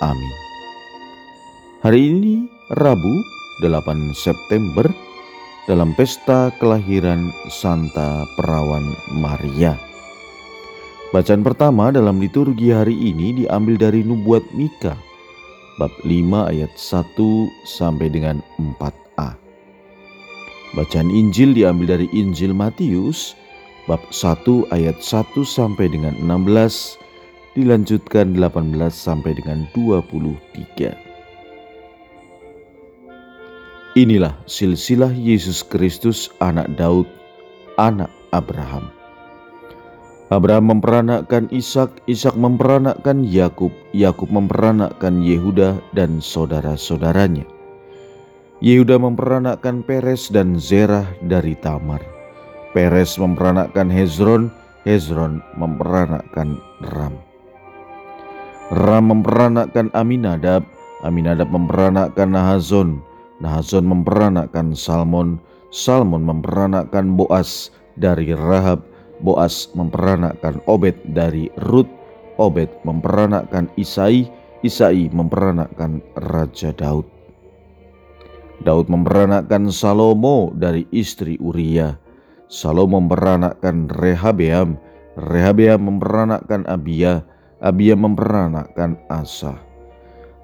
Amin. Hari ini Rabu 8 September dalam pesta kelahiran Santa Perawan Maria. Bacaan pertama dalam liturgi hari ini diambil dari nubuat Mika bab 5 ayat 1 sampai dengan 4a. Bacaan Injil diambil dari Injil Matius bab 1 ayat 1 sampai dengan 16 dilanjutkan 18 sampai dengan 23. Inilah silsilah Yesus Kristus anak Daud, anak Abraham. Abraham memperanakkan Ishak, Ishak memperanakkan Yakub, Yakub memperanakkan Yehuda dan saudara-saudaranya. Yehuda memperanakkan Peres dan Zerah dari Tamar. Peres memperanakkan Hezron, Hezron memperanakkan Ram. Ram memperanakkan Aminadab, Aminadab memperanakkan Nahazon, Nahazon memperanakkan Salmon, Salmon memperanakkan Boas dari Rahab, Boas memperanakkan Obed dari Rut, Obed memperanakkan Isai, Isai memperanakkan Raja Daud. Daud memperanakkan Salomo dari istri Uria. Salomo memperanakkan Rehabeam, Rehabeam memperanakkan Abia, Abia memperanakkan Asa.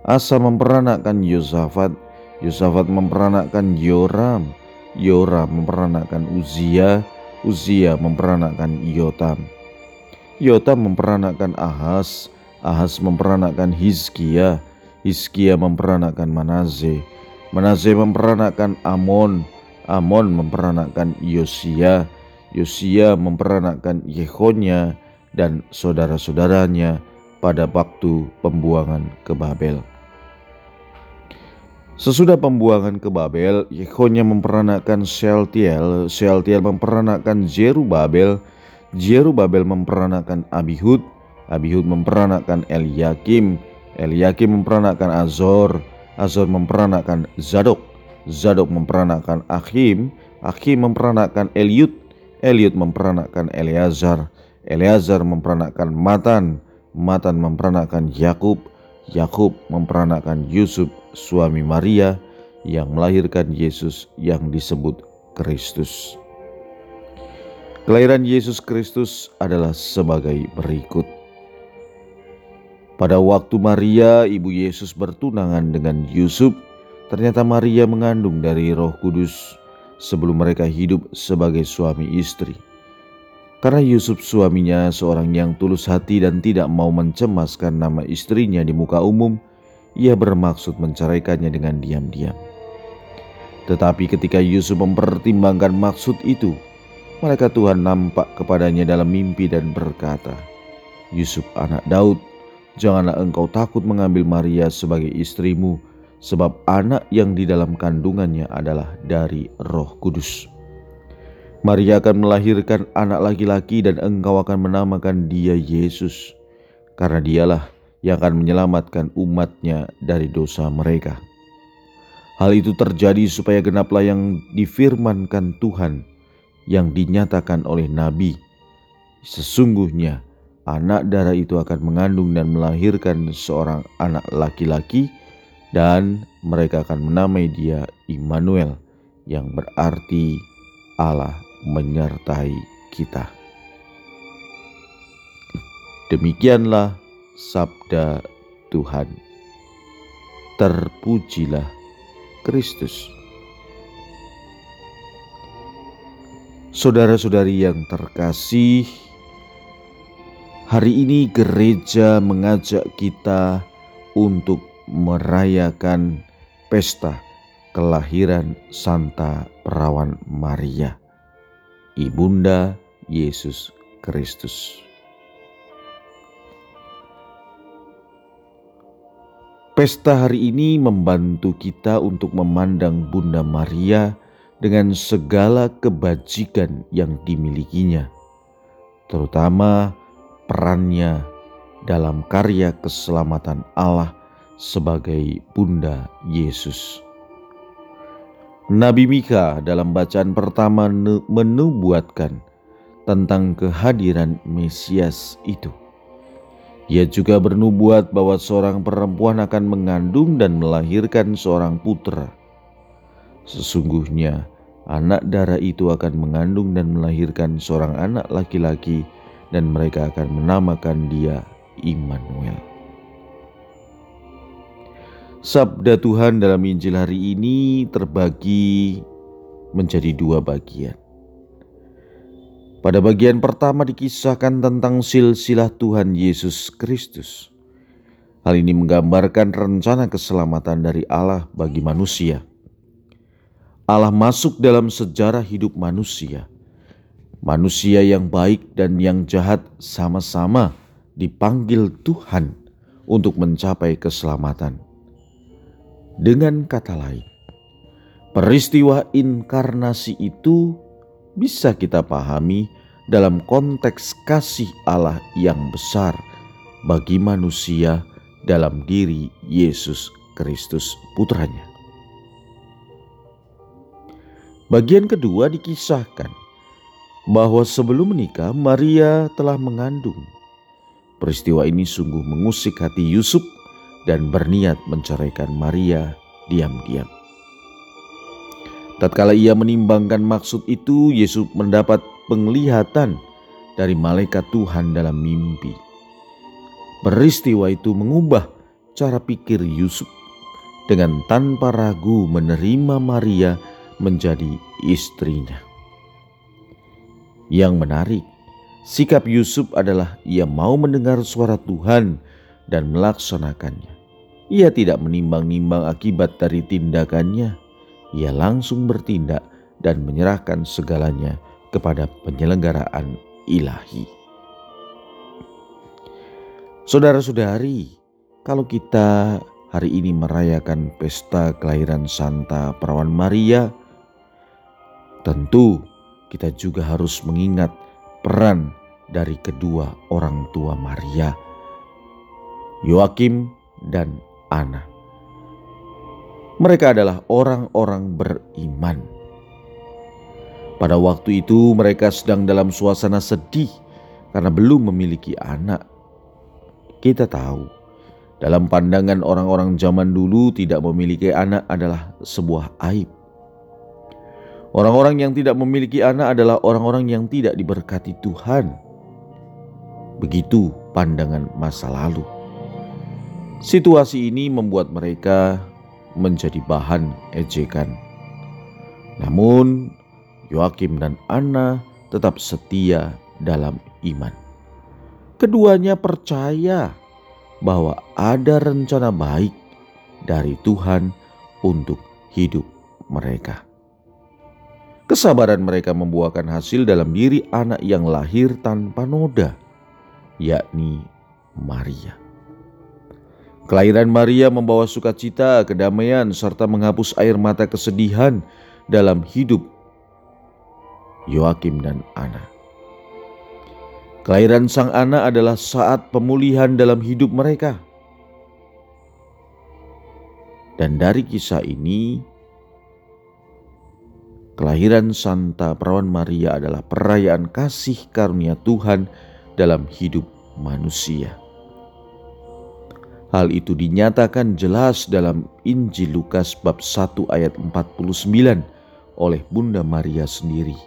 Asa memperanakkan Yosafat, Yosafat memperanakkan Yoram, Yoram memperanakkan Uzia, Uzia memperanakkan Yotam. Yotam memperanakkan Ahas, Ahas memperanakkan Hizkia, Hizkia memperanakkan Manase, Manase memperanakkan Amon, Amon memperanakkan Yosia, Yosia memperanakkan Yehonya, dan saudara-saudaranya pada waktu pembuangan ke Babel. Sesudah pembuangan ke Babel, Yehonya memperanakkan Shealtiel, Shealtiel memperanakkan Jerubabel, Jerubabel memperanakkan Abihud, Abihud memperanakkan Eliakim, Eliakim memperanakkan Azor, Azor memperanakkan Zadok, Zadok memperanakkan Akhim, Akhim memperanakkan Eliud, Eliud memperanakkan Eleazar, Eleazar memperanakkan Matan, Matan memperanakkan Yakub, Yakub memperanakkan Yusuf suami Maria yang melahirkan Yesus yang disebut Kristus. Kelahiran Yesus Kristus adalah sebagai berikut. Pada waktu Maria, ibu Yesus bertunangan dengan Yusuf, ternyata Maria mengandung dari Roh Kudus sebelum mereka hidup sebagai suami istri. Karena Yusuf suaminya seorang yang tulus hati dan tidak mau mencemaskan nama istrinya di muka umum, ia bermaksud menceraikannya dengan diam-diam. Tetapi ketika Yusuf mempertimbangkan maksud itu, malaikat Tuhan nampak kepadanya dalam mimpi dan berkata, Yusuf anak Daud, janganlah engkau takut mengambil Maria sebagai istrimu, sebab anak yang di dalam kandungannya adalah dari roh kudus. Maria akan melahirkan anak laki-laki dan engkau akan menamakan dia Yesus, karena dialah yang akan menyelamatkan umatnya dari dosa mereka. Hal itu terjadi supaya genaplah yang difirmankan Tuhan yang dinyatakan oleh Nabi. Sesungguhnya anak darah itu akan mengandung dan melahirkan seorang anak laki-laki dan mereka akan menamai dia Immanuel yang berarti Allah menyertai kita. Demikianlah sabda Tuhan. Terpujilah Kristus. Saudara-saudari yang terkasih, hari ini gereja mengajak kita untuk merayakan pesta kelahiran Santa Perawan Maria, Ibunda Yesus Kristus. Pesta hari ini membantu kita untuk memandang Bunda Maria dengan segala kebajikan yang dimilikinya, terutama perannya dalam karya keselamatan Allah sebagai Bunda Yesus. Nabi Mika dalam bacaan pertama menubuatkan tentang kehadiran Mesias itu. Ia juga bernubuat bahwa seorang perempuan akan mengandung dan melahirkan seorang putra. Sesungguhnya, anak darah itu akan mengandung dan melahirkan seorang anak laki-laki, dan mereka akan menamakan dia Immanuel. Sabda Tuhan dalam Injil hari ini terbagi menjadi dua bagian. Pada bagian pertama dikisahkan tentang silsilah Tuhan Yesus Kristus. Hal ini menggambarkan rencana keselamatan dari Allah bagi manusia. Allah masuk dalam sejarah hidup manusia. Manusia yang baik dan yang jahat sama-sama dipanggil Tuhan untuk mencapai keselamatan. Dengan kata lain, peristiwa inkarnasi itu bisa kita pahami dalam konteks kasih Allah yang besar bagi manusia dalam diri Yesus Kristus putranya. Bagian kedua dikisahkan bahwa sebelum menikah Maria telah mengandung. Peristiwa ini sungguh mengusik hati Yusuf dan berniat menceraikan Maria diam-diam. Tatkala ia menimbangkan maksud itu, Yesus mendapat penglihatan dari malaikat Tuhan dalam mimpi. Peristiwa itu mengubah cara pikir Yusuf dengan tanpa ragu menerima Maria menjadi istrinya. Yang menarik, sikap Yusuf adalah ia mau mendengar suara Tuhan dan melaksanakannya. Ia tidak menimbang-nimbang akibat dari tindakannya ia langsung bertindak dan menyerahkan segalanya kepada penyelenggaraan ilahi. Saudara-saudari, kalau kita hari ini merayakan pesta kelahiran Santa Perawan Maria, tentu kita juga harus mengingat peran dari kedua orang tua Maria, Yoakim dan Ana. Mereka adalah orang-orang beriman. Pada waktu itu, mereka sedang dalam suasana sedih karena belum memiliki anak. Kita tahu, dalam pandangan orang-orang zaman dulu, tidak memiliki anak adalah sebuah aib. Orang-orang yang tidak memiliki anak adalah orang-orang yang tidak diberkati Tuhan. Begitu pandangan masa lalu. Situasi ini membuat mereka menjadi bahan ejekan. Namun, Yoakim dan Anna tetap setia dalam iman. Keduanya percaya bahwa ada rencana baik dari Tuhan untuk hidup mereka. Kesabaran mereka membuahkan hasil dalam diri anak yang lahir tanpa noda, yakni Maria. Kelahiran Maria membawa sukacita, kedamaian, serta menghapus air mata kesedihan dalam hidup Yoakim dan Ana. Kelahiran sang anak adalah saat pemulihan dalam hidup mereka. Dan dari kisah ini, kelahiran Santa Perawan Maria adalah perayaan kasih karunia Tuhan dalam hidup manusia. Hal itu dinyatakan jelas dalam Injil Lukas bab 1 ayat 49 oleh Bunda Maria sendiri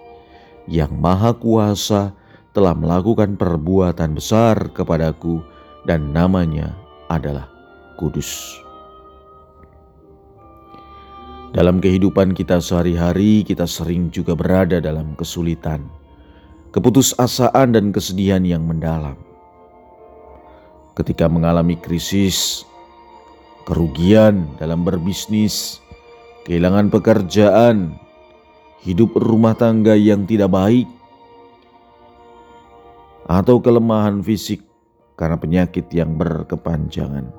yang maha kuasa telah melakukan perbuatan besar kepadaku dan namanya adalah kudus. Dalam kehidupan kita sehari-hari kita sering juga berada dalam kesulitan, keputusasaan dan kesedihan yang mendalam ketika mengalami krisis, kerugian dalam berbisnis, kehilangan pekerjaan, hidup rumah tangga yang tidak baik, atau kelemahan fisik karena penyakit yang berkepanjangan.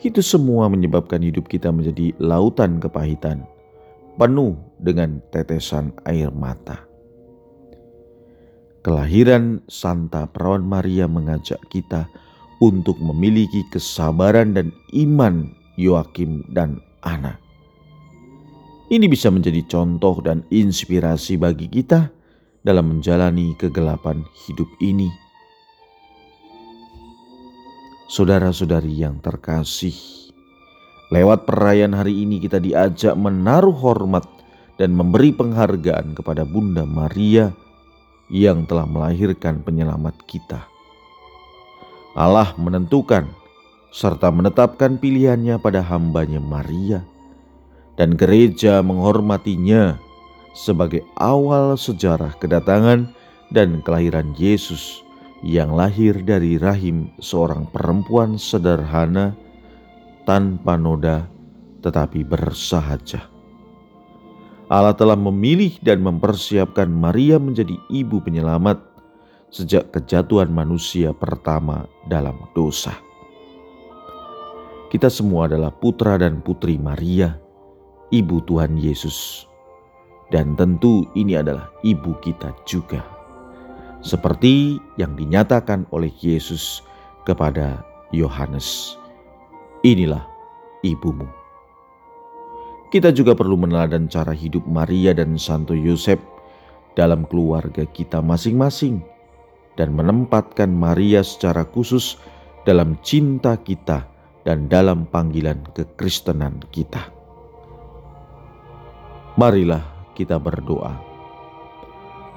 Itu semua menyebabkan hidup kita menjadi lautan kepahitan, penuh dengan tetesan air mata. Kelahiran Santa Perawan Maria mengajak kita untuk memiliki kesabaran dan iman Yoakim dan Ana. Ini bisa menjadi contoh dan inspirasi bagi kita dalam menjalani kegelapan hidup ini. Saudara-saudari yang terkasih, lewat perayaan hari ini kita diajak menaruh hormat dan memberi penghargaan kepada Bunda Maria yang telah melahirkan penyelamat kita. Allah menentukan serta menetapkan pilihannya pada hambanya Maria, dan gereja menghormatinya sebagai awal sejarah kedatangan dan kelahiran Yesus yang lahir dari rahim seorang perempuan sederhana tanpa noda tetapi bersahaja. Allah telah memilih dan mempersiapkan Maria menjadi ibu penyelamat sejak kejatuhan manusia pertama dalam dosa. Kita semua adalah putra dan putri Maria, ibu Tuhan Yesus. Dan tentu ini adalah ibu kita juga seperti yang dinyatakan oleh Yesus kepada Yohanes. Inilah ibumu. Kita juga perlu meneladan cara hidup Maria dan Santo Yosef dalam keluarga kita masing-masing dan menempatkan Maria secara khusus dalam cinta kita dan dalam panggilan kekristenan kita. Marilah kita berdoa.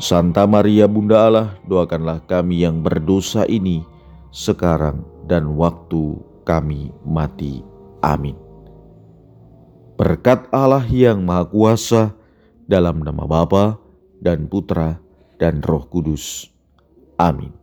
Santa Maria Bunda Allah, doakanlah kami yang berdosa ini sekarang dan waktu kami mati. Amin. Berkat Allah yang Maha Kuasa, dalam nama Bapa dan Putra dan Roh Kudus. Amin.